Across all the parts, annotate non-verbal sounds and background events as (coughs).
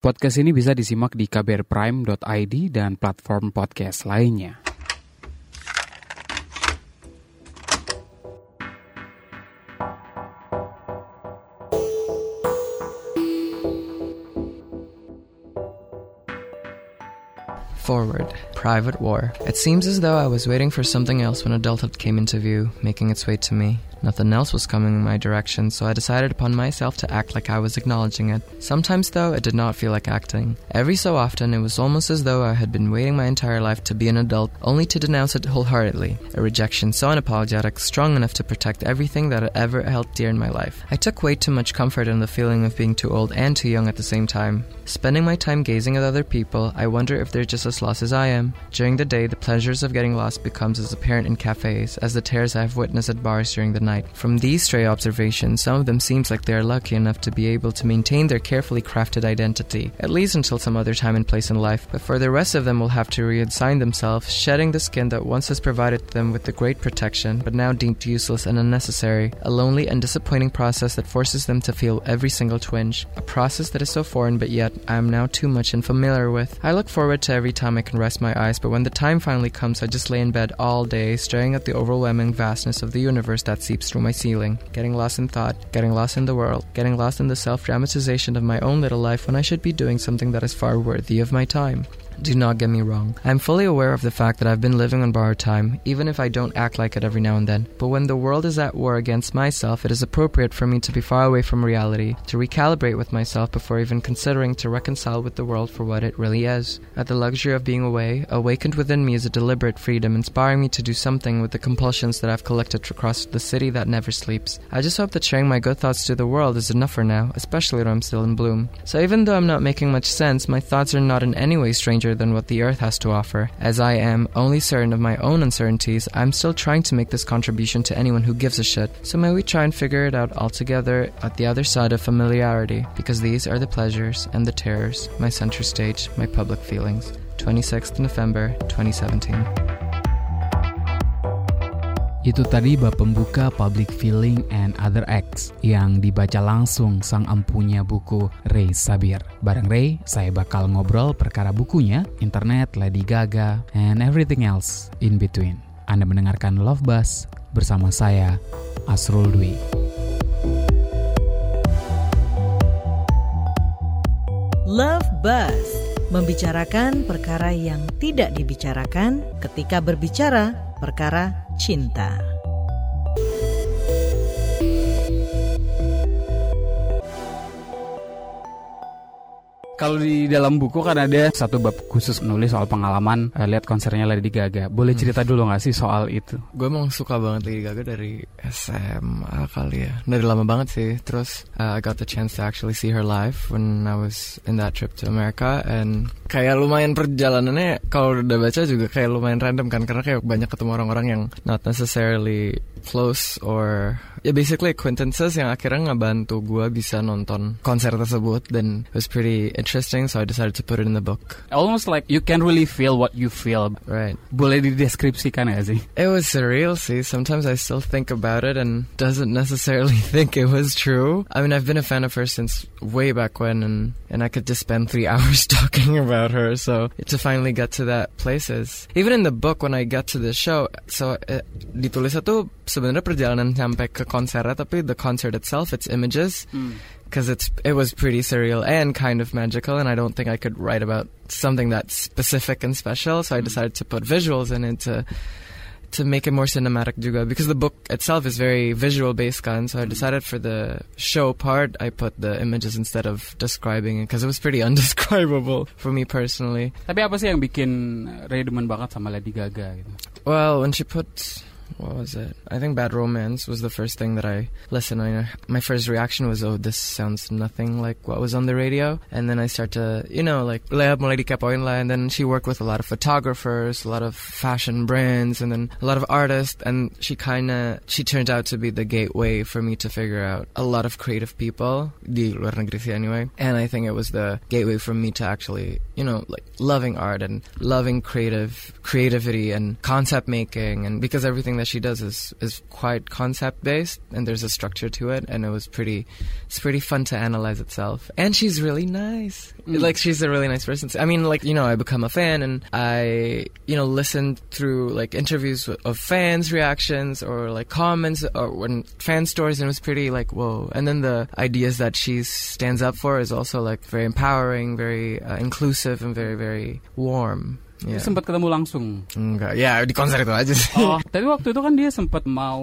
Podcast ini bisa disimak di kbrprime.id dan platform podcast lainnya. Forward. Private War. It seems as though I was waiting for something else when adulthood came into view, making its way to me. Nothing else was coming in my direction, so I decided upon myself to act like I was acknowledging it. Sometimes, though, it did not feel like acting. Every so often, it was almost as though I had been waiting my entire life to be an adult, only to denounce it wholeheartedly. A rejection so unapologetic, strong enough to protect everything that I ever held dear in my life. I took way too much comfort in the feeling of being too old and too young at the same time. Spending my time gazing at other people, I wonder if they're just as lost as I am. During the day, the pleasures of getting lost becomes as apparent in cafes as the tears I have witnessed at bars during the night night. From these stray observations, some of them seems like they are lucky enough to be able to maintain their carefully crafted identity, at least until some other time and place in life. But for the rest of them will have to reassign themselves, shedding the skin that once has provided them with the great protection, but now deemed useless and unnecessary. A lonely and disappointing process that forces them to feel every single twinge. A process that is so foreign, but yet I am now too much unfamiliar with. I look forward to every time I can rest my eyes, but when the time finally comes, I just lay in bed all day, staring at the overwhelming vastness of the universe that seeps through my ceiling, getting lost in thought, getting lost in the world, getting lost in the self dramatization of my own little life when I should be doing something that is far worthy of my time. Do not get me wrong. I'm fully aware of the fact that I've been living on borrowed time, even if I don't act like it every now and then. But when the world is at war against myself, it is appropriate for me to be far away from reality, to recalibrate with myself before even considering to reconcile with the world for what it really is. At the luxury of being away, awakened within me is a deliberate freedom, inspiring me to do something with the compulsions that I've collected across the city that never sleeps. I just hope that sharing my good thoughts to the world is enough for now, especially when I'm still in bloom. So even though I'm not making much sense, my thoughts are not in any way stranger than what the earth has to offer. As I am only certain of my own uncertainties, I'm still trying to make this contribution to anyone who gives a shit. So may we try and figure it out all together at the other side of familiarity, because these are the pleasures and the terrors, my center stage, my public feelings. 26th November 2017. Itu tadi bab pembuka Public Feeling and Other Acts yang dibaca langsung sang empunya buku Ray Sabir. Bareng Ray, saya bakal ngobrol perkara bukunya, internet, Lady Gaga, and everything else in between. Anda mendengarkan Love Buzz bersama saya, Asrul Dwi. Love Buzz membicarakan perkara yang tidak dibicarakan ketika berbicara perkara cinta. Kalau di dalam buku kan ada satu bab khusus nulis soal pengalaman uh, lihat konsernya Lady Gaga. Boleh hmm. cerita dulu gak sih soal itu? Gue emang suka banget Lady Gaga dari SMA kali ya. Dari lama banget sih. Terus uh, I got the chance to actually see her live when I was in that trip to America and kayak lumayan perjalanannya kalau udah baca juga kayak lumayan random kan karena kayak banyak ketemu orang-orang yang not necessarily close or ya yeah, basically acquaintances yang akhirnya ngebantu gue bisa nonton konser tersebut dan it was pretty interesting so I decided to put it in the book. Almost like you can really feel what you feel. Right. Boleh dideskripsikan ya sih? It was surreal sih. Sometimes I still think about it and doesn't necessarily (laughs) think it was true. I mean I've been a fan of her since way back when and and I could just spend three (laughs) hours talking about her so to finally get to that places. Even in the book when I got to the show so eh, it, ditulisnya tuh sebenarnya perjalanan sampai ke konsernya tapi the concert itself its images because mm. it's it was pretty surreal and kind of magical and I don't think I could write about something that's specific and special so I hmm. decided to put visuals in it to to make it more cinematic juga because the book itself is very visual based kan so I hmm. decided for the show part I put the images instead of describing it because it was pretty (laughs) undescribable for me personally. Tapi apa sih yang bikin Ray demen banget sama Lady Gaga gitu? Well, when she put what was it? I think Bad Romance was the first thing that I listened. I, my first reaction was, oh, this sounds nothing like what was on the radio. And then I start to, you know, like, Lea mulai dikepoin lah. And then she worked with a lot of photographers, a lot of fashion brands, and then a lot of artists. And she kind of, she turned out to be the gateway for me to figure out a lot of creative people, luar negeri anyway. And I think it was the gateway for me to actually, you know, like loving art and loving creative, creativity and concept making. And because everything that she does is is quite concept based, and there's a structure to it, and it was pretty, it's pretty fun to analyze itself. And she's really nice. Mm. Like she's a really nice person. I mean, like you know, I become a fan, and I you know listen through like interviews of fans' reactions or like comments or when fan stories, and it was pretty like whoa. And then the ideas that she stands up for is also like very empowering, very uh, inclusive, and very very warm. Yeah. Sempat ketemu langsung. Enggak, ya di konser itu aja sih. Oh, tapi waktu itu kan dia sempat mau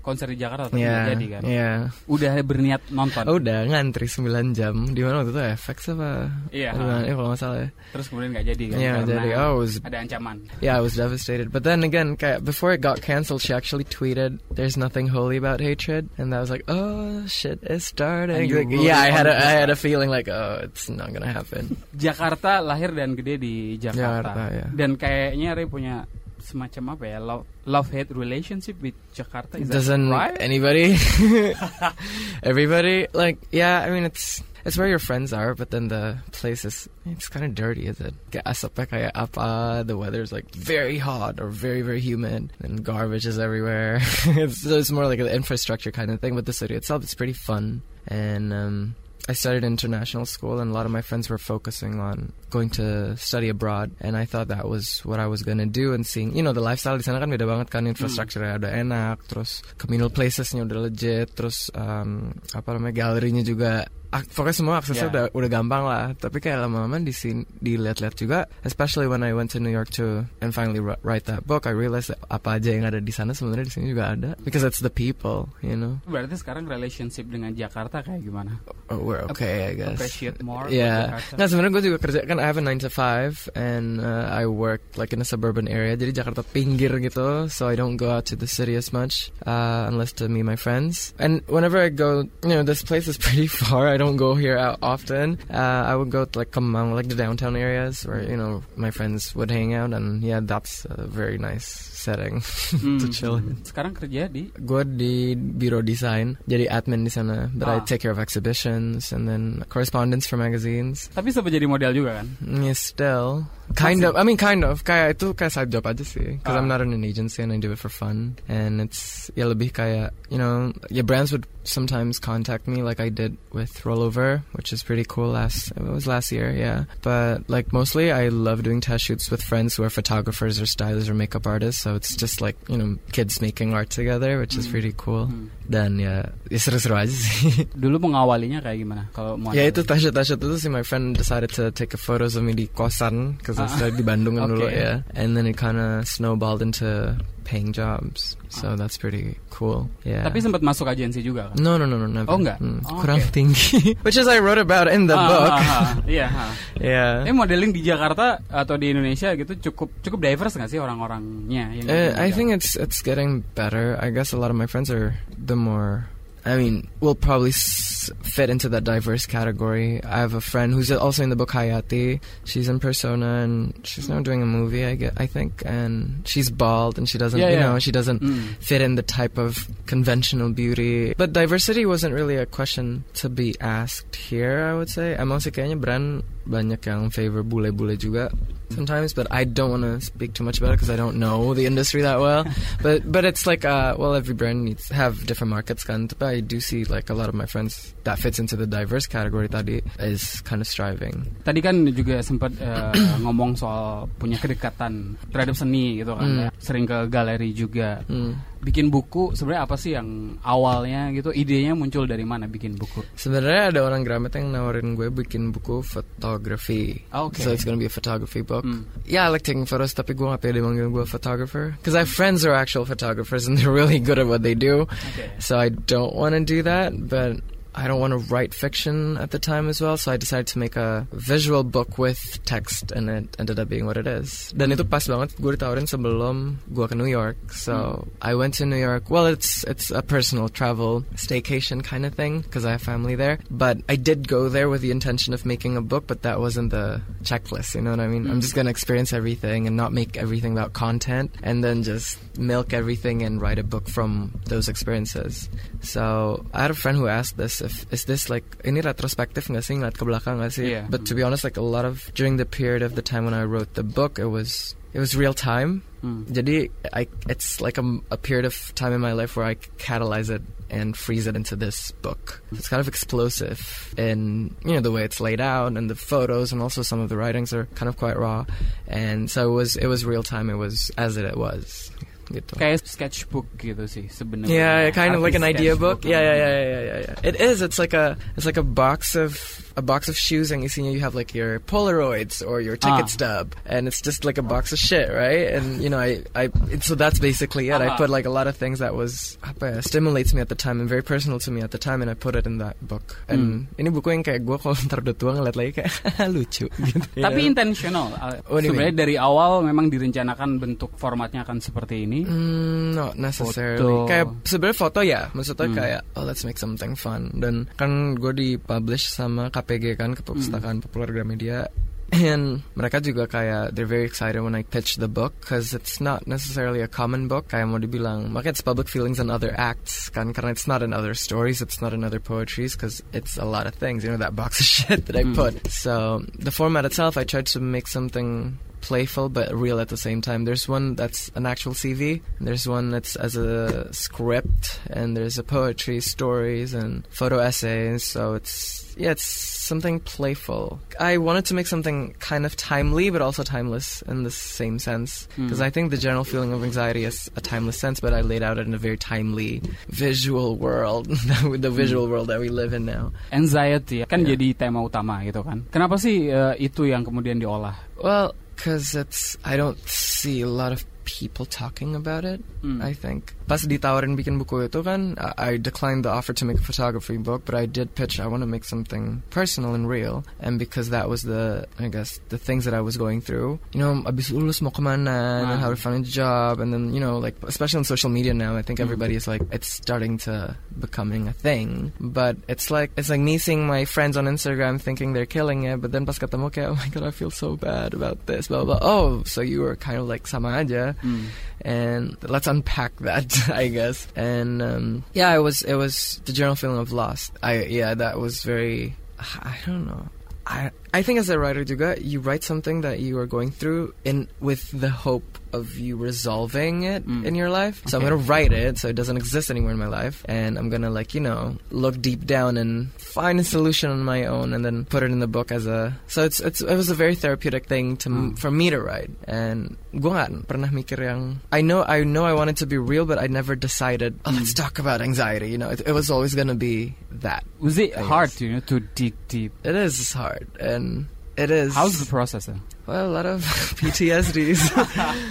konser di Jakarta tapi Iya, jadi kan. iya. Udah berniat nonton. Oh, udah ngantri 9 jam. Di mana waktu itu FX apa? Iya. Mana? Ya, kalau nggak salah ya. Terus kemudian nggak jadi kan? Iya, jadi. Oh, was- ada ancaman. Yeah, I was devastated. But then again, kayak before it got canceled, she actually tweeted, "There's nothing holy about hatred," and I was like, "Oh shit, it's starting." Like, yeah, I had a, I had a feeling like, "Oh, it's not gonna happen." Jakarta lahir dan gede di Jakarta. Jakarta, ya. Dan kayaknya Ray punya semacam apa ya? Love, love hate relationship with Jakarta. Is Doesn't right? anybody? (laughs) (laughs) Everybody like yeah. I mean, it's it's where your friends are, but then the place is it's kind of dirty, is it? Kayak asapnya kayak apa? The weather's like very hot or very very humid, and garbage is everywhere. (laughs) so it's more like an infrastructure kind of thing. But the city itself, it's pretty fun, and um, I studied international school, and a lot of my friends were focusing on going to study abroad, and I thought that was what I was gonna do. And seeing, you know, the lifestyle di sana kan beda banget kan, infrastructure-nya udah enak, terus communal places-nya udah legit, terus um, apa namanya galerinya juga. Ak- Pokoknya semua aksesnya Yeah. udah udah gampang lah. Tapi kayak lama-lama di sini dilihat-lihat juga, especially when I went to New York to and finally wr- write that book, I realized apa aja yang ada di sana sebenarnya di sini juga ada. Because it's the people, you know. Berarti sekarang relationship dengan Jakarta kayak gimana? Oh, we're okay, I guess. Appreciate more Yeah. Nah sebenarnya gue juga kerja kan I have a 9 to 5 and uh, I work like in a suburban area jadi Jakarta pinggir gitu so I don't go out to the city as much uh, unless to meet my friends and whenever I go you know this place is (laughs) pretty far I don't go here out often uh, I would go to like Kemang like the downtown areas where you know my friends would hang out and yeah that's a very nice setting (laughs) to Hmm. chill in. Sekarang kerja di Gue di biro desain, jadi admin di sana. But I Ah. take care of exhibitions and then correspondence for magazines. tapi sempat jadi model juga kan? Yeah, still kind of. I mean, kind of. Kayak itu kayak side job aja sih. Because I'm Ah. not in an agency and I do it for fun. And it's ya lebih kayak you know, yeah, brands would sometimes contact me like I did with Rollover, which is pretty cool. Last it was last year, yeah. But like mostly, I love doing test shoots with friends who are photographers or stylists or makeup artists. So it's just like you know, kids making art together, which is Mm. pretty cool. Hmm. Dan ya, ya seru-seru aja sih. Dulu mengawalinya kayak gimana? Kalau mau Ya itu tasya tasya itu sih my friend decided to take a photos of me di kosan because I Ah. studied di Bandung kan dulu Okay. ya, and then it kind of snowballed into paying jobs. So that's pretty cool. Yeah. Tapi sempat masuk agensi juga kan? no no no no never. Oh, enggak? Hmm, Oh, kurang okay. tinggi. (laughs) Which is I wrote about in the Ah, book. ah, ah. Iya. ah. (laughs) yeah. Eh modeling di Jakarta atau di Indonesia gitu cukup cukup diverse nggak sih orang-orangnya? Yang Uh, I think it's it's getting better. I guess a lot of my friends are the more. I mean, will probably s- fit into that diverse category. I have a friend who's also in the book Hayati. She's in Persona, and she's now doing a movie. I get, I think, and she's bald, and she doesn't, Yeah, you yeah. know, she doesn't Hmm. fit in the type of conventional beauty. But diversity wasn't really a question to be asked here. I would say. Emang sih kayaknya brand banyak yang favor bule-bule juga sometimes, but I don't want to speak too much about it because I don't know the industry that well. (laughs) but but it's like uh well every brand needs have different markets kan. I do see like a lot of my friends that fits into the diverse category tadi is kind of striving. Tadi kan juga sempat eh, (coughs) ngomong soal punya kedekatan terhadap seni gitu kan, ya. sering ke galeri juga. Hmm. Bikin buku sebenarnya apa sih yang awalnya gitu? Idenya muncul dari mana bikin buku? Sebenarnya ada orang Gramet yang nawarin gue bikin buku photography. Oh, okay. So it's gonna be a photography book. Hmm. Yeah, I like taking photos, tapi gue gak pede manggil gue photographer. Because I have friends who are actual photographers and they're really good at what they do. Okay. So I don't want to do that, but I don't want to write fiction at the time as well. So I decided to make a visual book with text, and it ended up being what it is. Dan itu pas banget gue ditawarin sebelum gue ke New York. So hmm. I went to New York. Well, it's it's a personal travel staycation kind of thing because I have family there. But I did go there with the intention of making a book, but that wasn't the checklist. You know what I mean? I'm hmm. just gonna experience everything and not make everything about content, and then just milk everything and write a book from those experiences. So I had a friend who asked this if is this like ini retrospektif nggak sih ngeliat ke belakang nggak sih? Yeah. But to be honest, like a lot of during the period of the time when I wrote the book, it was it was real time. Hmm. Jadi, I, it's like a, a period of time in my life where I catalyze it and freeze it into this book. It's kind of explosive in you know the way it's laid out and the photos and also some of the writings are kind of quite raw. And so it was it was real time. It was as it, it was. Gitu. Kayak sketchbook gitu sih sebenarnya. Yeah, kind of like an idea book. Yeah, yeah, yeah, yeah, yeah, yeah. It is. It's like a it's like a box of a box of shoes, and you see you have like your Polaroids or your ticket Ah. stub, and it's just like a box of shit, right? And you know, I I so that's basically it. I Uh-huh. put like a lot of things that was apa ya, stimulates me at the time and very personal to me at the time, and I put it in that book. And ini buku yang kayak gue kalau (laughs) ntar udah tua ngeliat lagi kayak (laughs) lucu. Gitu, you Tapi intentional. Uh, you Sebenarnya dari awal memang direncanakan bentuk formatnya akan seperti ini. Mm, not necessarily. Foto. Kayak sebenarnya foto ya, maksudnya Hmm. kayak oh let's make something fun. Dan kan gue dipublish sama Kan Hmm. Kepustakaan Populer Gramedia. And mereka juga kayak they're very excited when I pitch the book because it's not necessarily a common book. Kayak mau dibilang, makanya it's public feelings and other acts kan karena it's not in other stories, it's not in other poetries because it's a lot of things. You know that box of (laughs) shit that I Mm. put. So the format itself, I tried to make something playful but real at the same time. There's one that's an actual CV, and there's one that's as a script, and there's a poetry, stories, and photo essays. So it's yeah, it's something playful. I wanted to make something kind of timely but also timeless in the same sense because Mm. I think the general feeling of anxiety is a timeless sense, but I laid out it in a very timely visual world, with (laughs) the visual world that we live in now. Anxiety kan Yeah. jadi tema utama gitu kan. Kenapa sih uh, itu yang kemudian diolah? Well, because it's I don't see a lot of people talking about it. Hmm. I think. Pas ditawarin bikin buku itu kan, I, declined the offer to make a photography book, but I did pitch. I want to make something personal and real, and because that was the, I guess, the things that I was going through. You know, abis lulus mau kemana, Ah. how to find a job, and then you know, like especially on social media now, I think Mm. everybody is like, it's starting to becoming a thing. But it's like it's like me seeing my friends on Instagram thinking they're killing it, but then pas ketemu kayak, oh my god, I feel so bad about this, blah blah. blah. Oh, so you were kind of like sama aja Hmm. and let's unpack that (laughs) (laughs) i guess. And um, yeah it was it was the general feeling of loss. I yeah that was very i don't know. I i think as a writer juga you write something that you are going through in with the hope of you resolving it Mm. in your life so i'm gonna write it so it doesn't exist anywhere in my life and i'm gonna like you know look deep down and find a solution on my own and then put it in the book as a so it's it's it was a very therapeutic thing to Mm. for me to write and nggak pernah mikir yang I know I know I wanted to be real but I never decided oh, let's Mm. talk about anxiety you know it, it was always gonna be that Was it hard to, you know, to dig deep? it is hard and it is How's the process? Then? Well, a lot of (laughs) PTSDs.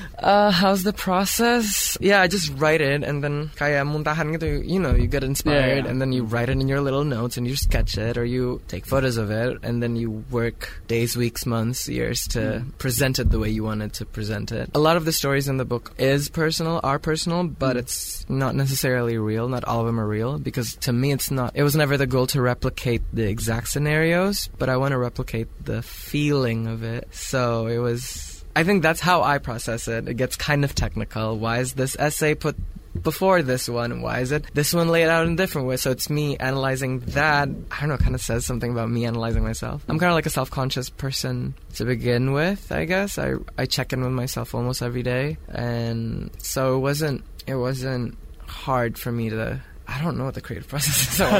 (laughs) uh, how's the process? Yeah, I just write it and then kaya muntahan gitu, you know, you get inspired Yeah. and then you write it in your little notes and you sketch it or you take photos of it and then you work days, weeks, months, years to Mm. present it the way you wanted to present it. A lot of the stories in the book is personal, are personal, but Mm. it's not necessarily real. Not all of them are real because to me it's not, it was never the goal to replicate the exact scenarios, but I want to replicate the feeling of it. So it was, I think that's how I process it. It gets kind of technical. Why is this essay put before this one? Why is it this one laid out in a different way? So it's me analyzing that. I don't know, kind of says something about me analyzing myself. I'm kind of like a self-conscious person to begin with, I guess. I I check in with myself almost every day, and so it wasn't it wasn't hard for me to. I don't know what the creative process is. (laughs) Oh.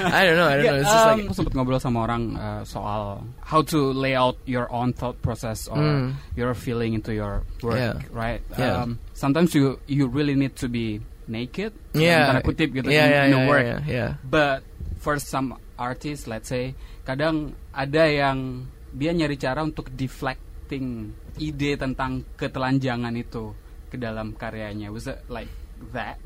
I don't know. I don't know. It's just um, like aku sempat ngobrol sama orang uh, soal how to lay out your own thought process or Mm. your feeling into your work, Yeah. right? Yeah. Um, sometimes you you really need to be naked, yeah, tanda kutip gitu yeah, in, yeah, in the yeah, work. yeah, yeah. But for some artists, let's say, kadang ada yang dia nyari cara untuk deflecting ide tentang ketelanjangan itu ke dalam karyanya. Was it like that?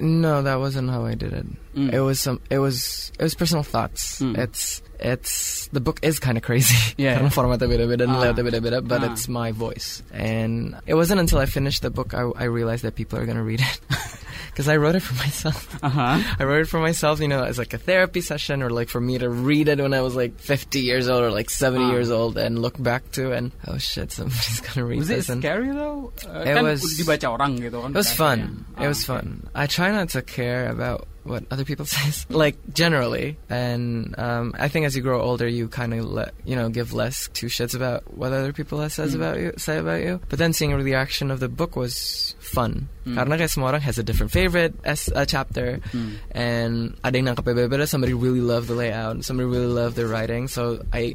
No, that wasn't how I did it. Mm. It was some. It was. It was personal thoughts. Mm. It's. It's. The book is kind of crazy. (laughs) Yeah. Karena formatnya beda-beda dan layoutnya beda-beda, but Ah. it's my voice. And it wasn't until I finished the book I, I realized that people are gonna read it. (laughs) Because I wrote it for (laughs) myself. Uh-huh. I wrote it for myself, you know, as like a therapy session or like for me to read it when I was like 50 years old or like 70 Ah. years old and look back to and oh shit, somebody's (laughs) gonna read Was it this. and scary though? Uh, It was- dibaca orang gitu kan. It was fun. Ah, It was okay. fun. I try not to care about what other people (laughs) say, like generally. And um, I think as you grow older, you kind of let you know give less two shits about what other people says Mm. about you say about you. But then seeing a reaction of the book was fun. Mm. Karena kayak semua orang has a different favorite as a chapter, Mm. and ada yang nangkep. Somebody really loved the layout. Somebody really loved the writing. So I,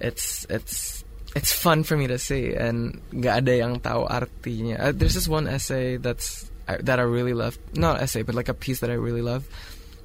it's it's it's fun for me to see, and nggak ada yang tahu artinya. Uh, there's this one essay that's that I really love. Not essay, but like a piece that I really love.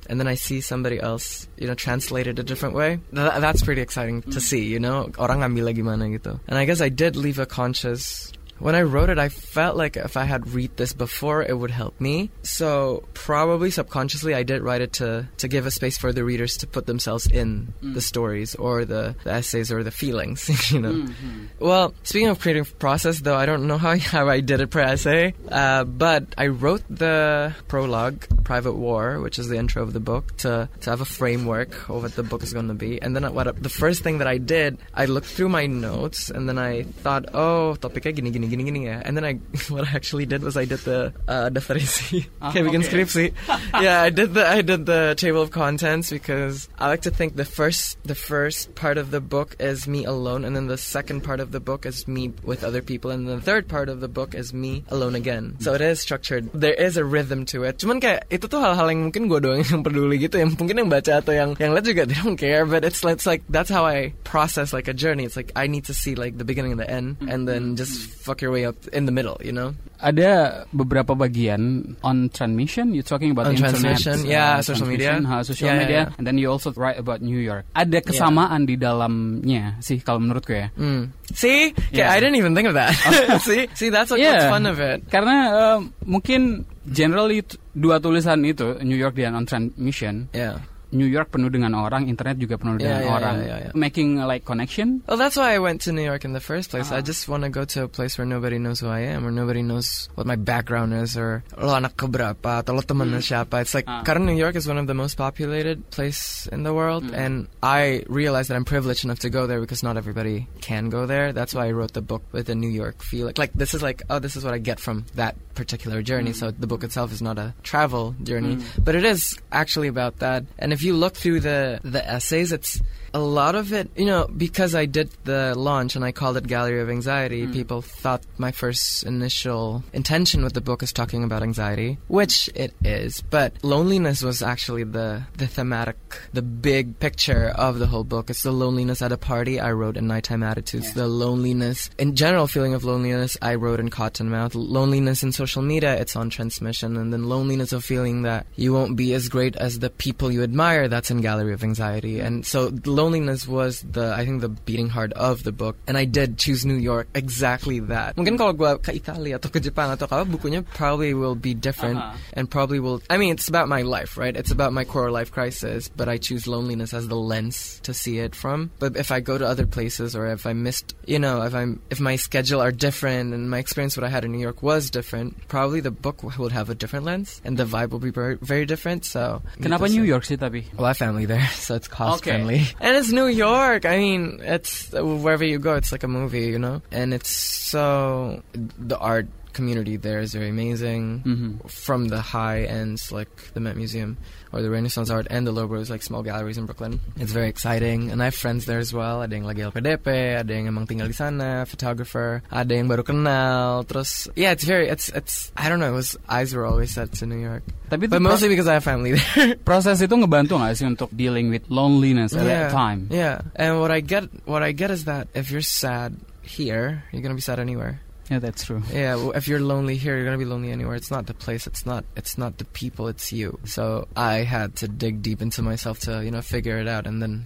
And then I see somebody else, you know, translate it a different way. Th- that's pretty exciting to mm. see, you know. Orang ngambil gimana gitu. And I guess I did leave a conscious. When I wrote it, I felt like if I had read this before, it would help me. So probably subconsciously, I did write it to to give a space for the readers to put themselves in Mm. the stories or the, the essays or the feelings, (laughs) you know. Mhm. Well, speaking of creative process, though, I don't know how, (laughs) how I did it per essay, uh, but I wrote the prologue, Private War, which is the intro of the book, to, to have a framework of what the book is going to be. And then what the first thing that I did, I looked through my notes, and then I thought, oh, topiknya gini, gini, gini, gini ya. And then I, (laughs) what I actually did was I did the uh, definisi. (laughs) Ah, Kayak bikin okay. skripsi. (laughs) yeah, I did the I did the table of contents because I like to think the first the first part of the book is me alone, and then the second part of the book is me with other people, and the third part of the book is me alone again. So it is structured. There is a rhythm to it. Cuman kayak itu tuh hal-hal yang mungkin gue doang yang peduli gitu, yang mungkin yang baca atau yang yang lihat juga they don't care. But it's it's like that's how I process like a journey. It's like I need to see like the beginning and the end, and then just fuck your way up in the middle. You know. Ada beberapa bagian on transmission. You're talking about On internet, transmission, yeah, social media. ha, social Yeah, yeah, media, yeah. and then you also write about New York. Ada kesamaan di dalamnya sih kalau menurutku ya. Mm. See, Yeah. I didn't even think of that. (laughs) see, see, that's like Yeah. what's fun of it. Karena eh, mungkin generally dua tulisan itu New York dan on transmission. Yeah. New York penuh dengan orang, internet juga penuh Yeah, dengan yeah, orang. yeah, yeah, yeah. Making uh, like connection. Well, that's why I went to New York in the first place. Uh-huh. I just want to go to a place where nobody knows who I am, or nobody knows what my background is, or lo anak keberapa, atau lo temen Mm. siapa. It's like, Ah. karena New York is one of the most populated place in the world, Mm. and I realized that I'm privileged enough to go there because not everybody can go there. That's why I wrote the book with a New York feel. Like, like this is like, oh, this is what I get from that particular journey. Mm. So the book itself is not a travel journey, Mm. but it is actually about that. And if you look through the the essays, it's a lot of it, you know, because I did the launch and I called it Gallery of Anxiety, Mm. people thought my first initial intention with the book is talking about anxiety, which it is, but loneliness was actually the the thematic, the big picture of the whole book. It's the loneliness at a party I wrote in Nighttime Attitudes, Yeah. the loneliness, in general feeling of loneliness I wrote in Cottonmouth, loneliness in social media, it's on transmission, and then loneliness of feeling that you won't be as great as the people you admire, that's in Gallery of Anxiety. And so loneliness was the, I think, the beating heart of the book. And I did choose New York, exactly that. Mungkin kalau gua ke Italia atau ke Jepang atau apa, bukunya probably will be different Uh-huh. and probably will, I mean, it's about my life, right? It's about my core life crisis, but I choose loneliness as the lens to see it from. But if I go to other places or if I missed, you know, if I'm, if my schedule are different and my experience what I had in New York was different, probably the book would have a different lens and the vibe will be very, very different. So Kenapa New York sih tapi? well, I have family there, (laughs) so it's cost Okay. friendly. And it's New York. I mean, it's wherever you go, it's like a movie, you know. And it's so the art community there is very amazing. Mhm. From the high ends, like the Met Museum or the Renaissance Art, and the Lobros, like small galleries in Brooklyn. It's very exciting, and I have friends there as well. Ada yang lagi LPDP, ada yang emang tinggal di sana, photographer, ada yang baru kenal. Terus, yeah, it's very, it's, it's. I don't know. It was eyes were always set to New York, Tapi but mostly because I have family there. (laughs) proses itu ngebantu nggak sih untuk dealing with loneliness at that time? Yeah, and what I get, what I get is that if you're sad here, you're gonna be sad anywhere. Yeah, that's true. Yeah, well, if you're lonely here, you're gonna be lonely anywhere. It's not the place. It's not. It's not the people. It's you. So I had to dig deep into myself to you know figure it out and then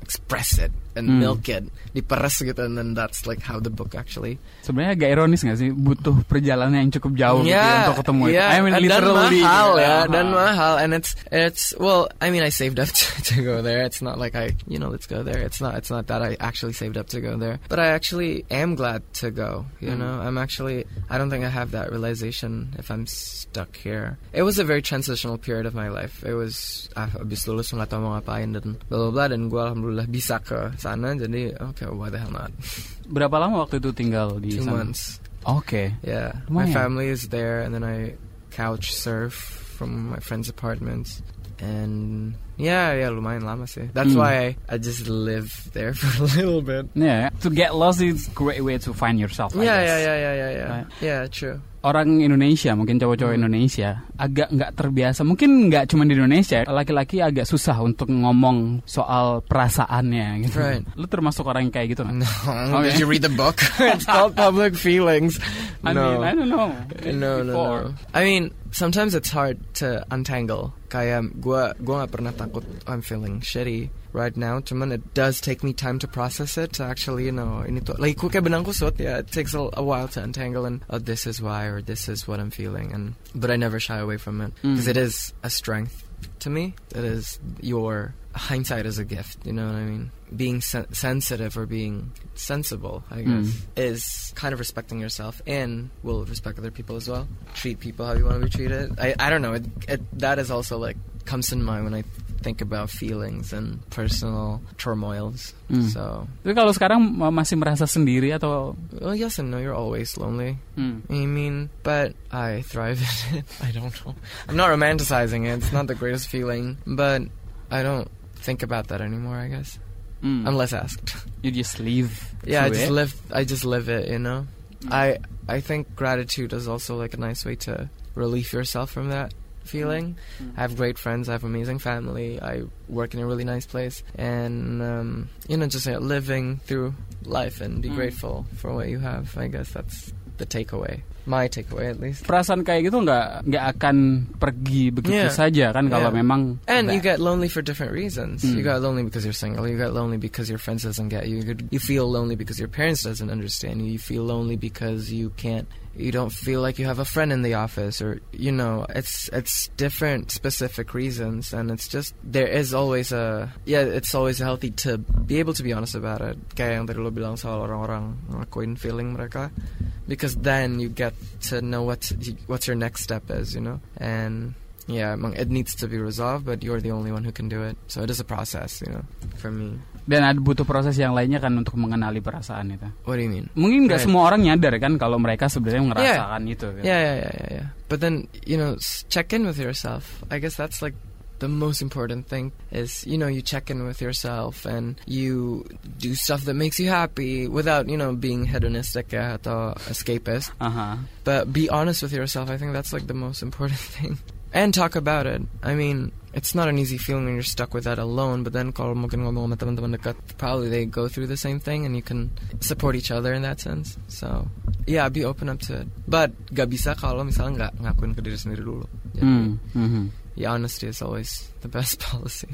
express it and Mm. milk it, diperes gitu, and then that's like how the book actually. Sebenarnya agak ironis nggak sih butuh perjalanan yang cukup jauh gitu ya yeah, untuk ketemu yeah, I mean literally. dan mahal gitu. ya, Aha. dan mahal, and it's it's well, I mean, I saved up (laughs) to, to go there. It's not like I, you know, let's go there. It's not it's not that I actually saved up to go there, but I actually am glad to go. You Mm. know, I'm actually I don't think I have that realization if I'm stuck here. It was a very transitional period of my life. It was ah, abis lulus nggak tahu mau ngapain dan bla bla bla dan gue alhamdulillah bisa ke sana jadi okay why the hell not (laughs) Berapa lama waktu itu tinggal di two sana? months Oke. Yeah, my Lumayan. family is there, and then I couch surf from my friends' apartments. And yeah, yeah, lumayan lama sih. That's Mm. why I, just live there (laughs) for a little bit. Yeah, to get lost is great way to find yourself. Yeah, yeah, yeah, yeah, yeah, yeah. Right. Yeah, true. Orang Indonesia, mungkin cowok-cowok Hmm. Indonesia agak nggak terbiasa. Mungkin nggak cuma di Indonesia, laki-laki agak susah untuk ngomong soal perasaannya. Gitu. Right. Lu termasuk orang yang kayak gitu nggak? No, Okay. (laughs) did you read the book? (laughs) it's called Public Feelings. I no. mean, I don't know. no, no, no. I mean, sometimes it's hard to untangle. Kayak gua gua gak pernah takut I'm feeling shitty right now. Cuman it does take me time to process it to actually, you know, ini tuh like kayak benang kusut. Yeah, it takes a, a while to untangle and oh, this is why or this is what I'm feeling. And but I never shy away from it Mm. because it is a strength to me. that is your hindsight is a gift. You know what I mean? Being sen- sensitive or being sensible, I guess, Mm. is kind of respecting yourself and will respect other people as well. Treat people how you want to be treated. I, I don't know. It, it, that is also like comes to mind when I think about feelings and personal turmoils. Mm. So, Tapi kalau sekarang ma- masih merasa sendiri atau well, yes and no. You're always lonely. Hmm. I mean, but I thrive in it. (laughs) I don't know. I'm not romanticizing it. It's not the greatest feeling, but I don't think about that anymore. I guess Hmm. unless asked. you just live. Yeah, I just it. live. I just live it. You know. Mm. I I think gratitude is also like a nice way to relieve yourself from that feeling. Mm. I have great friends. I have amazing family. I work in a really nice place, and um, you know, just uh, living through life and be Mm. grateful for what you have. I guess that's the takeaway. My takeaway, at least. Perasaan kayak gitu nggak nggak akan pergi begitu Yeah. saja kan kalau Yeah. memang And you That- get lonely for different reasons. Mm. You got lonely because you're single. You got lonely because your friends doesn't get you. You, you feel lonely because your parents doesn't understand you. You feel lonely because you can't. You don't feel like you have a friend in the office, or you know, it's it's different specific reasons, and it's just there is always a yeah. It's always healthy to be able to be honest about it. Kayak yang tadi lo bilang soal orang-orang ngelakuin feeling mereka, because then you get to know what what's your next step is, you know, and yeah, it needs to be resolved, but you're the only one who can do it. So it is a process, you know, for me. dan ada butuh proses yang lainnya kan untuk mengenali perasaan itu. What do you mean? Mungkin nggak Right. semua orang nyadar kan kalau mereka sebenarnya ngerasakan itu. Gitu. Yeah, yeah, yeah, yeah, yeah. But then, you know, check in with yourself. I guess that's like the most important thing is, you know, you check in with yourself and you do stuff that makes you happy without, you know, being hedonistic ya, atau escapist. Aha. But be honest with yourself. I think that's like the most important (laughs) thing. And talk about it. I mean, it's not an easy feeling when you're stuck with that alone. But then kalau mungkin ngomong sama teman-teman dekat, probably they go through the same thing, and you can support each other in that sense. So, yeah, be open up to it. But gak bisa kalau misalnya nggak ngakuin ke diri sendiri dulu. Jadi, Hmm, mhm. Yeah, honesty is always the best (laughs) policy.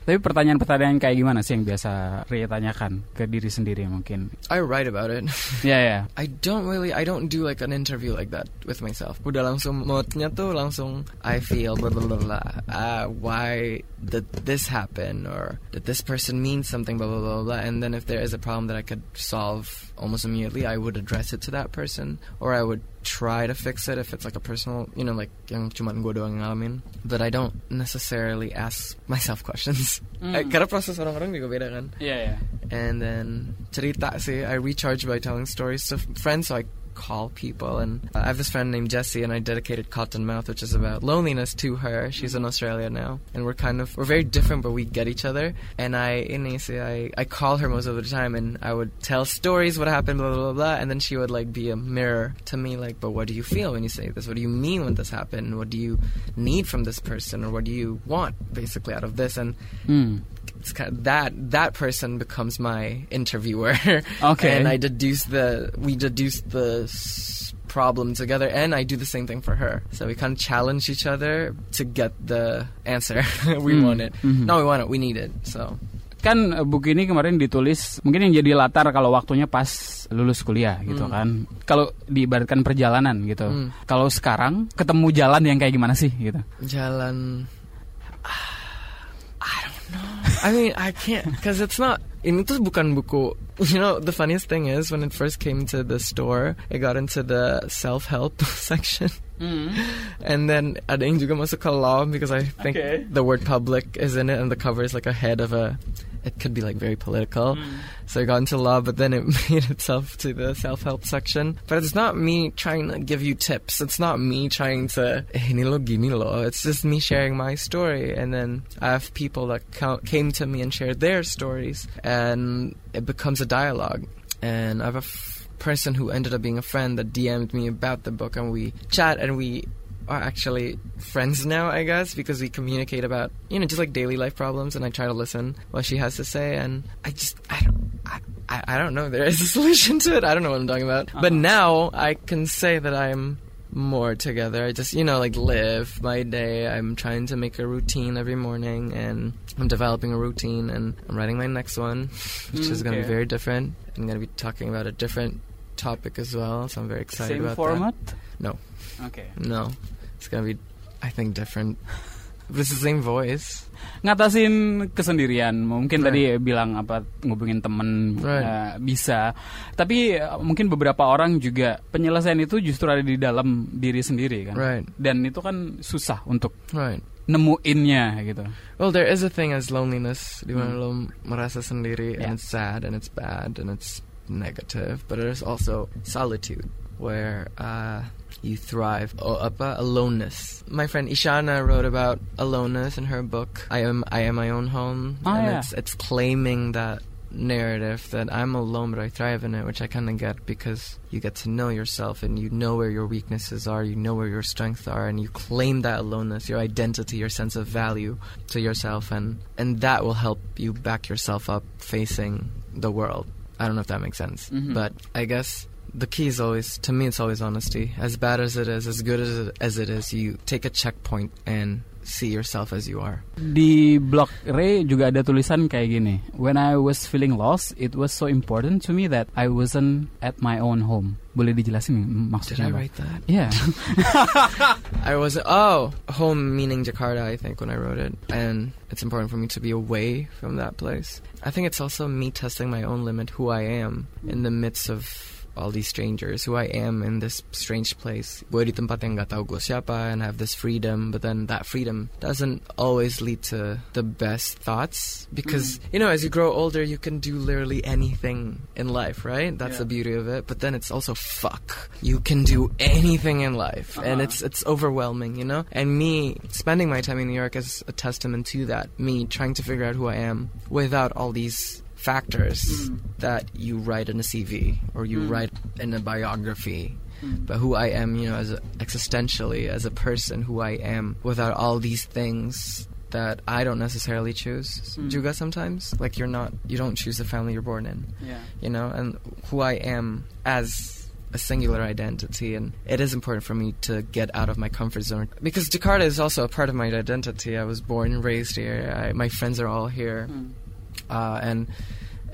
Tapi pertanyaan-pertanyaan kayak gimana sih yang biasa Ria tanyakan ke diri sendiri mungkin? I write about it. (laughs) Ya ya. I don't really I don't do like an interview like that with myself. Udah langsung modnya tuh langsung I feel blah blah blah blah. Uh, why did this happen or did this person mean something blah blah blah blah. And then if there is a problem that I could solve almost immediately, I would address it to that person or I would try to fix it if it's like a personal, you know, like yang cuman gue doang ngalamin. But I don't necessarily ask myself (laughs) questions. Hmm. Eh, karena proses orang-orang juga beda kan. Iya ya. And then cerita sih, I recharge by telling stories to friends. So I call people, and I have this friend named Jessie, and I dedicated Cottonmouth, which is about loneliness, to her. She's in Australia now, and we're kind of we're very different, but we get each other. And I in say I I call her most of the time, and I would tell stories what happened, blah blah blah, blah and then she would like be a mirror to me, like, but what do you feel when you say this? What do you mean when this happened? What do you need from this person, or what do you want basically out of this? And hmm. it's kind of that that person becomes my interviewer. (laughs) Okay. and I deduce the we deduce the s- problem together, and I do the same thing for her. So we kind of challenge each other to get the answer (laughs) we Hmm. want it. Mhm. No, we want it. We need it. So Kan eh, buku ini kemarin ditulis mungkin yang jadi latar kalau waktunya pas lulus kuliah gitu Hmm. kan. Kalau diibaratkan perjalanan gitu. Hmm. Kalau sekarang ketemu jalan yang kayak gimana sih gitu. jalan. Know. I mean, I can't because it's not. Ini tuh bukan buku. You know, the funniest thing is when it first came to the store, it got into the self-help (laughs) section. Mm-hmm. And then ada yang juga masuk ke law because I think Okay. the word public is in it and the cover is like a head of a it could be like very political. So I got into law, but then it (laughs) made itself to the self help section. But it's not me trying to give you tips. It's not me trying to, "Eh, ini lo gini lo. It's just me sharing my story. And then I have people that came to me and shared their stories, and it becomes a dialogue. And I have a f- person who ended up being a friend that DM'd me about the book, and we chat and we are actually friends now, I guess, because we communicate about, you know, just like daily life problems, and I try to listen what she has to say, and I just, I don't, I, I, I don't know, there is a (laughs) solution to it. I don't know what I'm talking about. But uh-huh. now I can say that I'm more together. I just, you know, like live my day. I'm trying to make a routine every morning, and I'm developing a routine, and I'm writing my next one, which is going to be very different. I'm going to be talking about a different topic as well, so I'm very excited Same about format? No. Okay. No, it's to be, I think, different. But it's the same voice. Ngatasin kesendirian, mungkin Right. tadi bilang apa ngubungin temen Right. eh, bisa. Tapi eh, mungkin beberapa orang juga penyelesaian itu justru ada di dalam diri sendiri kan. Right. Dan itu kan susah untuk Right. nemuinnya gitu. Well, there is a thing as loneliness, di mana Hmm. lo merasa sendiri, Yeah. and it's sad, and it's bad, and it's negative. But there's also solitude, where uh, you thrive. Oh, apa aloneness. My friend Ishana wrote about aloneness in her book. I am, I am my own home, Oh, and yeah. it's it's claiming that narrative that I'm alone but I thrive in it, which I kind of get because you get to know yourself and you know where your weaknesses are, you know where your strengths are, and you claim that aloneness, your identity, your sense of value to yourself, and and that will help you back yourself up facing the world. I don't know if that makes sense, Mhm. but I guess. The key is always, to me, it's always honesty. As bad as it is, as good as it, as it is, you take a checkpoint and see yourself as you are. Di blog Ray juga ada tulisan kayak gini. When I was feeling lost, it was so important to me that I wasn't at my own home. Boleh dijelasin Did I write that? Yeah. (laughs) I was oh home meaning Jakarta I think when I wrote it and it's important for me to be away from that place. I think it's also me testing my own limit who I am in the midst of all these strangers who I am in this strange place. Gue di tempat yang gak tahu gue siapa and have this freedom but then that freedom doesn't always lead to the best thoughts because you know as you grow older you can do literally anything in life right? That's Yeah. the beauty of it. But then it's also fuck. You can do anything in life and Uh-huh. it's it's overwhelming you know? And me spending my time in New York is a testament to that. Me trying to figure out who I am without all these factors Mm. that you write in a CV or you Mm. write in a biography but who I am, you know, as a, existentially as a person, who I am without all these things that I don't necessarily choose. Mm. Juga sometimes, like you're not, you don't choose the family you're born in, Yeah. you know, and who I am as a singular identity and it is important for me to get out of my comfort zone because Jakarta is also a part of my identity. I was born and raised here. I, my friends are all here Hmm. Uh, and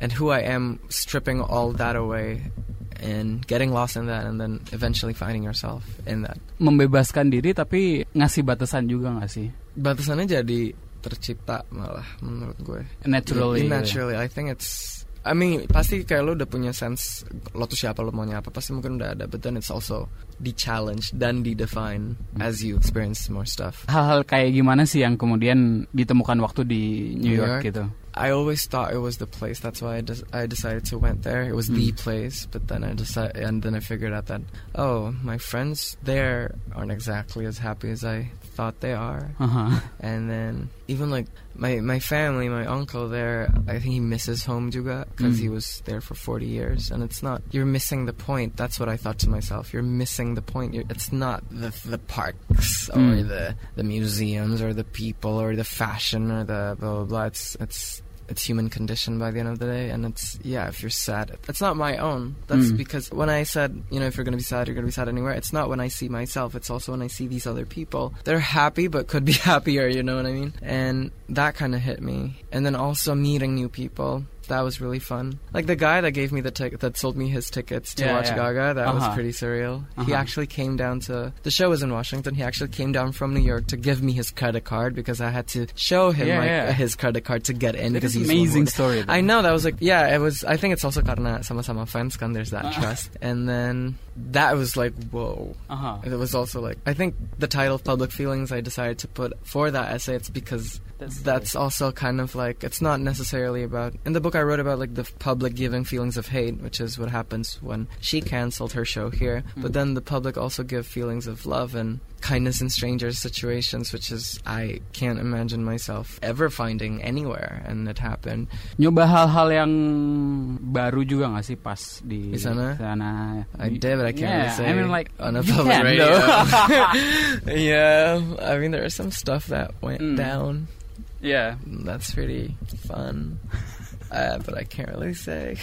and who I am, stripping all that away, and getting lost in that, and then eventually finding yourself in that. Membebaskan diri tapi ngasih batasan juga nggak sih? Batasannya jadi tercipta malah menurut gue. Naturally. Naturally, I think it's. I mean, pasti kayak lo udah punya sense lo tuh siapa lo maunya apa pasti mungkin udah ada, but then it's also di challenge dan di define as you experience more stuff. Hal-hal kayak gimana sih yang kemudian ditemukan waktu di New New York, York? gitu? I always thought it was the place. That's why I, des- I decided to went there. It was the Mm. place, but then I decided, and then I figured out that oh, my friends there aren't exactly as happy as I thought they are. Aha. And then even like my my family, my uncle there, I think he misses home juga because Mm. he was there for 40 years, and it's not. You're missing the point. That's what I thought to myself. You're missing the point. You're, it's not the the parks or Mm. the the museums or the people or the fashion or the blah blah blah. It's it's it's human condition by the end of the day and it's yeah if you're sad it's not my own. That's Mm. because when i said you know if you're gonna be sad you're gonna be sad anywhere it's not when i see myself it's also when i see these other people. They're happy but could be (laughs) happier you know what i mean? And that kind of hit me. And then also meeting new people that was really fun. Like the guy that gave me the ticket, that sold me his tickets to Yeah, watch yeah. Gaga, that was Uh-huh. pretty surreal. He Uh-huh. actually came down to the show was in Washington. He actually came down from New York to give me his credit card because I had to show him Yeah, yeah. his credit card to get in because he's amazing story. though. I know that was like yeah, it was. I think it's also karena sama-sama fans kan. There's that Uh-huh. trust, and then that was like whoa. Uh-huh. It was also like I think the title "Public Feelings" I decided to put for that essay. It's because That's that's also kind of like it's not necessarily about. In the book, I wrote about like the public giving feelings of hate, which is what happens when she canceled her show here. Mm. But then the public also give feelings of love and kindness in stranger situations, which is I can't imagine myself ever finding anywhere, and it happened. Nyoba hal-hal yang baru juga gak sih pas di, Di sana? sana? I did, but I can't yeah, really say. I mean, like on a public radio. though. (laughs) yeah, I mean there is some stuff that went Mm. down. yeah. That's pretty fun, uh, but I can't really say.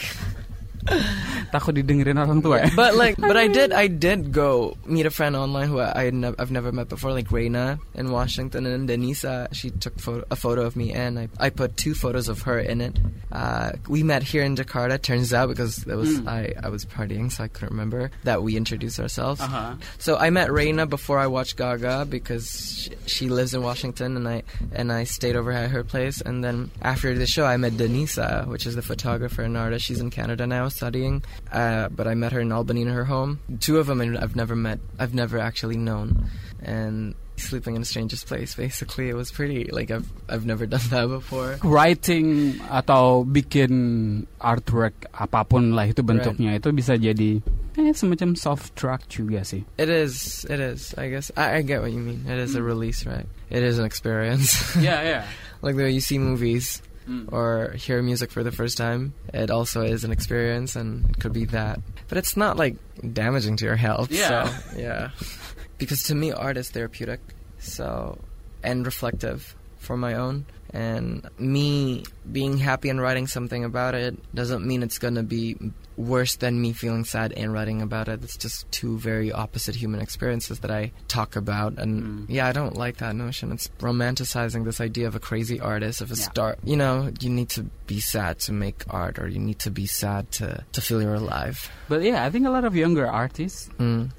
(laughs) Takut didengerin orang tua ya. But like, but I did, I did go meet a friend online who I, I had nev- I've never met before, like Reina in Washington, and then Denisa. She took a photo of me, and I, I put two photos of her in it. Uh, we met here in Jakarta. Turns out because it was Mm. I, I was partying, so I couldn't remember that we introduced ourselves. Uh-huh. So I met Reina before I watched Gaga because she, she lives in Washington, and I and I stayed over at her place. And then after the show, I met Denisa, which is the photographer and artist. She's in Canada now studying, uh, but I met her in Albany in her home. Two of them I've never met. I've never actually known, and sleeping in a stranger's place. Basically, it was pretty like I've I've never (laughs) done that before. Writing atau bikin artwork apapun lah itu bentuknya itu bisa jadi eh, semacam soft drug juga sih. It is. It is. I guess I, I get what you mean. It is a release, right? It is an experience. yeah, yeah. (laughs) like the way you see movies. Mm. or hear music for the first time. It also is an experience, and it could be that. But it's not like damaging to your health. Yeah. So, yeah. Because to me, art is therapeutic, so and reflective for my own. And me being happy and writing something about it doesn't mean it's gonna be worse than me feeling sad and writing about it. It's just two very opposite human experiences that I talk about. And Mm. yeah, I don't like that notion. It's romanticizing this idea of a crazy artist, of a Yeah. star. You know, you need to be sad to make art, or you need to be sad to, to feel you're alive. But yeah, I think a lot of younger artists Mm.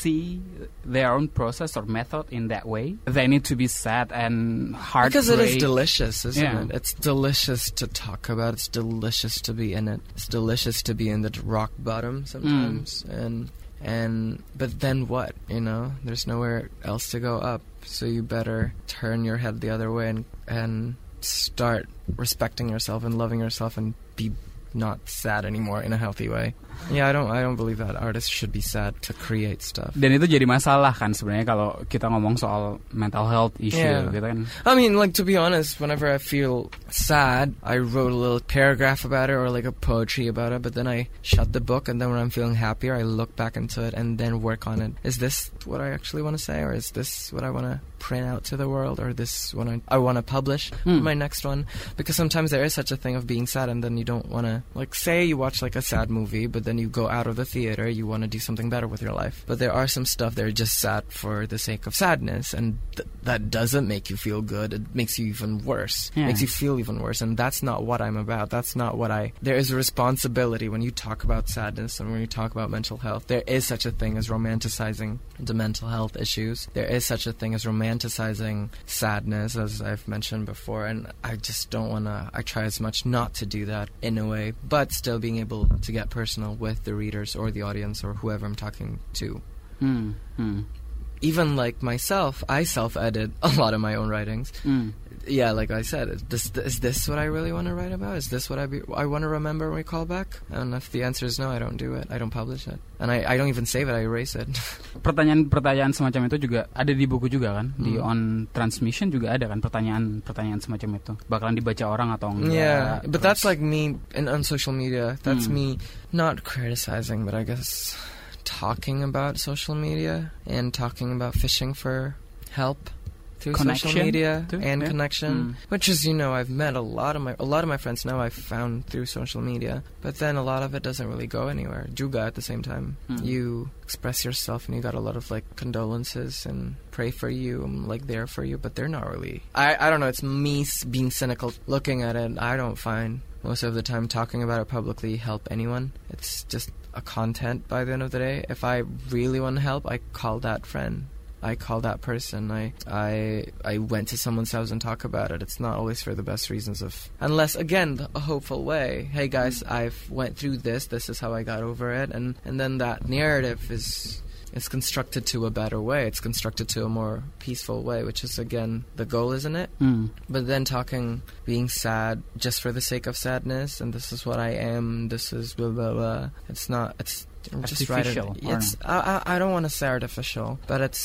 See their own process or method in that way. They need to be sad and heartbreak. Because it is delicious, isn't Yeah. it? It's delicious to talk about. It's delicious to be in it. It's delicious to be in the rock bottom sometimes. Mm. And and but then what? You know, there's nowhere else to go up. So you better turn your head the other way and and start respecting yourself and loving yourself and be not sad anymore in a healthy way. Yeah, I don't I don't believe that artists should be sad to create stuff. Dan itu jadi masalah kan sebenarnya kalau kita ngomong soal mental health issue Yeah. gitu kan. I mean, like to be honest, whenever I feel sad, I wrote a little paragraph about it or like a poetry about it, but then I shut the book and then when I'm feeling happier, I look back into it and then work on it. Is this what I actually want to say or is this what I want to print out to the world or this what I, I want to publish Hmm. my next one? Because sometimes there is such a thing of being sad and then you don't want to like say you watch like a sad movie, but then you go out of the theater, you want to do something better with your life. But there are some stuff that are just sad for the sake of sadness and th- that doesn't make you feel good. It makes you even worse. Yeah. Makes you feel even worse and that's not what I'm about. That's not what I There is a responsibility when you talk about sadness and when you talk about mental health. There is such a thing as romanticizing the mental health issues. There is such a thing as romanticizing sadness as I've mentioned before and I just don't want to I try as much not to do that in a way, but still being able to get personal with the readers or the audience or whoever I'm talking to. Hmm. Even like myself, I self-edit (laughs) a lot of my own writings. Hmm. Yeah, like I said, is this, is this what I really want to write about? Is this what I be, I want to remember when we call back? And if the answer is no, I don't do it. I don't publish it, and I, I don't even save it. I erase it. (laughs) Pertanyaan-pertanyaan semacam itu juga ada di buku juga kan. Di Hmm. on transmission juga ada kan pertanyaan-pertanyaan semacam itu. Bakalan dibaca orang atau enggak. yeah, but that's like me in on social media. That's Hmm. me not criticizing, but I guess talking about social media and talking about fishing for help through social media too, and yeah. connection, Mm. which is you know I've met a lot of my a lot of my friends now I've found through social media, but then a lot of it doesn't really go anywhere. Juga at the same time, Mm. you express yourself and you got a lot of like condolences and pray for you. I'm like there for you, but they're not really. I I don't know. It's me being cynical looking at it. I don't find most of the time talking about it publicly help anyone. It's just a content by the end of the day. If I really want to help, I call that friend. I call that person. I I I went to someone's house and talk about it. It's not always for the best reasons of unless again a hopeful way. Hey guys, mm. I've went through this. This is how I got over it, and and then that narrative is it's constructed to a better way. It's constructed to a more peaceful way, which is again the goal, isn't it? Mm. But then talking, being sad just for the sake of sadness, and this is what I am. This is blah blah blah. It's not. It's just write it. Artificial, It's. I, I I don't want to say artificial, but it's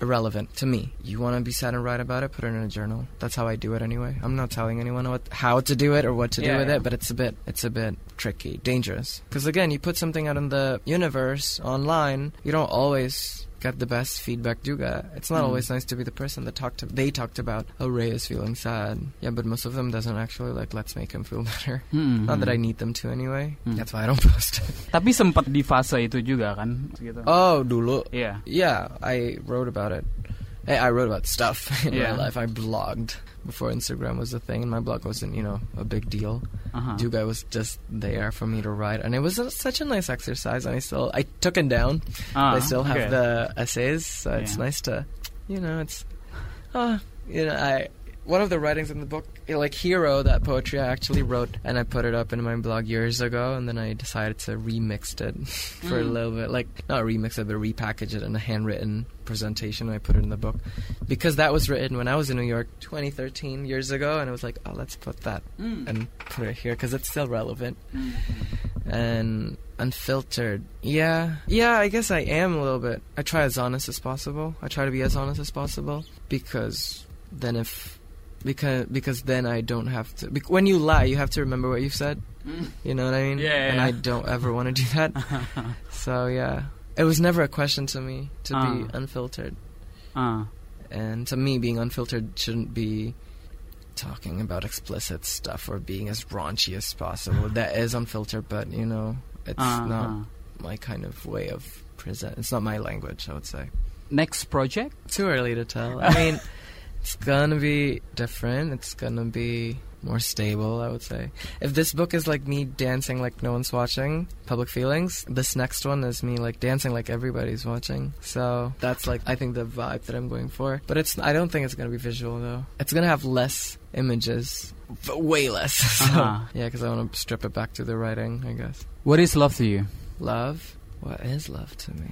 irrelevant to me. You want to be sad and write about it? Put it in a journal. That's how I do it anyway. I'm not telling anyone what how to do it or what to do with yeah. it, but it's a bit it's a bit tricky, dangerous. Because again, you put something out in the universe online, you don't always get the best feedback juga. It's not Mm. always nice to be the person that talked to, they talked about, oh, Ray is feeling sad. Yeah, but most of them doesn't actually like, let's make him feel (laughs) better. Hmm. Not that I need them to anyway. Hmm. That's why I don't (laughs) post. Tapi sempat di fase itu juga kan gitu. oh, dulu. Yeah. Yeah, I wrote about it. I wrote about stuff (laughs) in Yeah. my life. I blogged before Instagram was a thing, and my blog wasn't, you know, a big deal. Aha. Juga was just there for me to write, and it was a, such a nice exercise. And I still, I took it down. Ah, I still have okay. the essays, so it's nice to, you know, it's, uh, you know, I one of the writings in the book, like Hero, that poetry I actually wrote, and I put it up in my blog years ago, and then I decided to remix it (laughs) for a Mm. little bit, like not remix it, but repackage it in a handwritten presentation. And I put it in the book because that was written when I was in New York 2013 years ago, and I was like, oh, let's put that Mm. and put it here because it's still relevant Mm. and unfiltered. Yeah, yeah. I guess I am a little bit. I try as honest as possible. I try to be as honest as possible because then if because because then I don't have to. bec- When you lie, you have to remember what you've said. Mm. You know what I mean? Yeah, yeah, And yeah. I don't ever want to do that. (laughs) so yeah, it was never a question to me to Ah. be unfiltered. Ah. And to me, being unfiltered shouldn't be talking about explicit stuff or being as raunchy as possible. (sighs) that is unfiltered, but you know, it's Ah, not ah. my kind of way of present. It's not my language, I would say. Next project? Too early to tell. I (laughs) mean, it's gonna be different. It's gonna be more stable, I would say. If this book is like me dancing like no one's watching, public feelings, this next one is me like dancing like everybody's watching. So that's like I think the vibe that I'm going for. But it's I don't think it's gonna be visual though. It's gonna have less images, but way less. (laughs) so, Uh-huh. Yeah, because I want to strip it back to the writing, I guess. What is love to you? Love? What is love to me?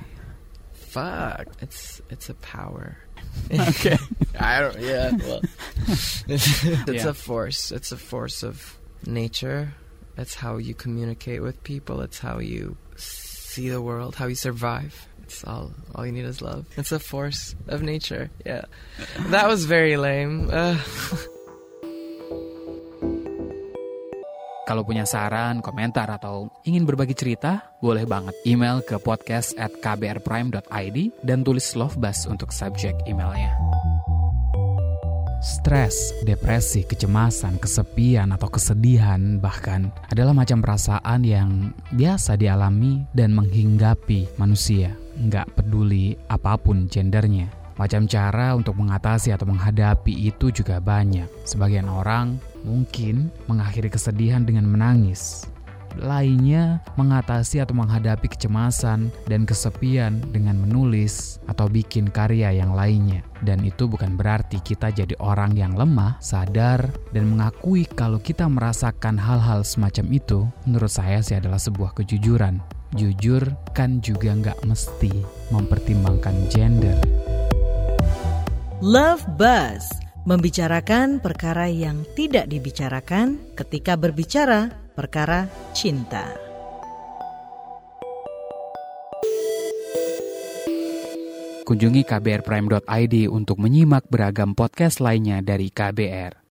Fuck. It's it's a power. Okay. (laughs) I don't yeah, well (laughs) it's, it's Yeah. a force. It's a force of nature. It's how you communicate with people. It's how you see the world, how you survive. It's all all you need is love. It's a force of nature. Yeah. That was very lame. Uh, (laughs) Kalau punya saran, komentar, atau ingin berbagi cerita, boleh banget email ke podcast at kbrprime.id dan tulis love bus untuk subjek emailnya. Stres, depresi, kecemasan, kesepian, atau kesedihan bahkan adalah macam perasaan yang biasa dialami dan menghinggapi manusia, nggak peduli apa pun gendernya. Macam cara untuk mengatasi atau menghadapi itu juga banyak. Sebagian orang mungkin mengakhiri kesedihan dengan menangis. Lainnya mengatasi atau menghadapi kecemasan dan kesepian dengan menulis atau bikin karya yang lainnya. Dan itu bukan berarti kita jadi orang yang lemah, sadar, dan mengakui kalau kita merasakan hal-hal semacam itu. Menurut saya sih adalah sebuah kejujuran. Jujur kan juga nggak mesti mempertimbangkan gender. Love Buzz membicarakan perkara yang tidak dibicarakan ketika berbicara perkara cinta. Kunjungi kbrprime.id untuk menyimak beragam podcast lainnya dari KBR.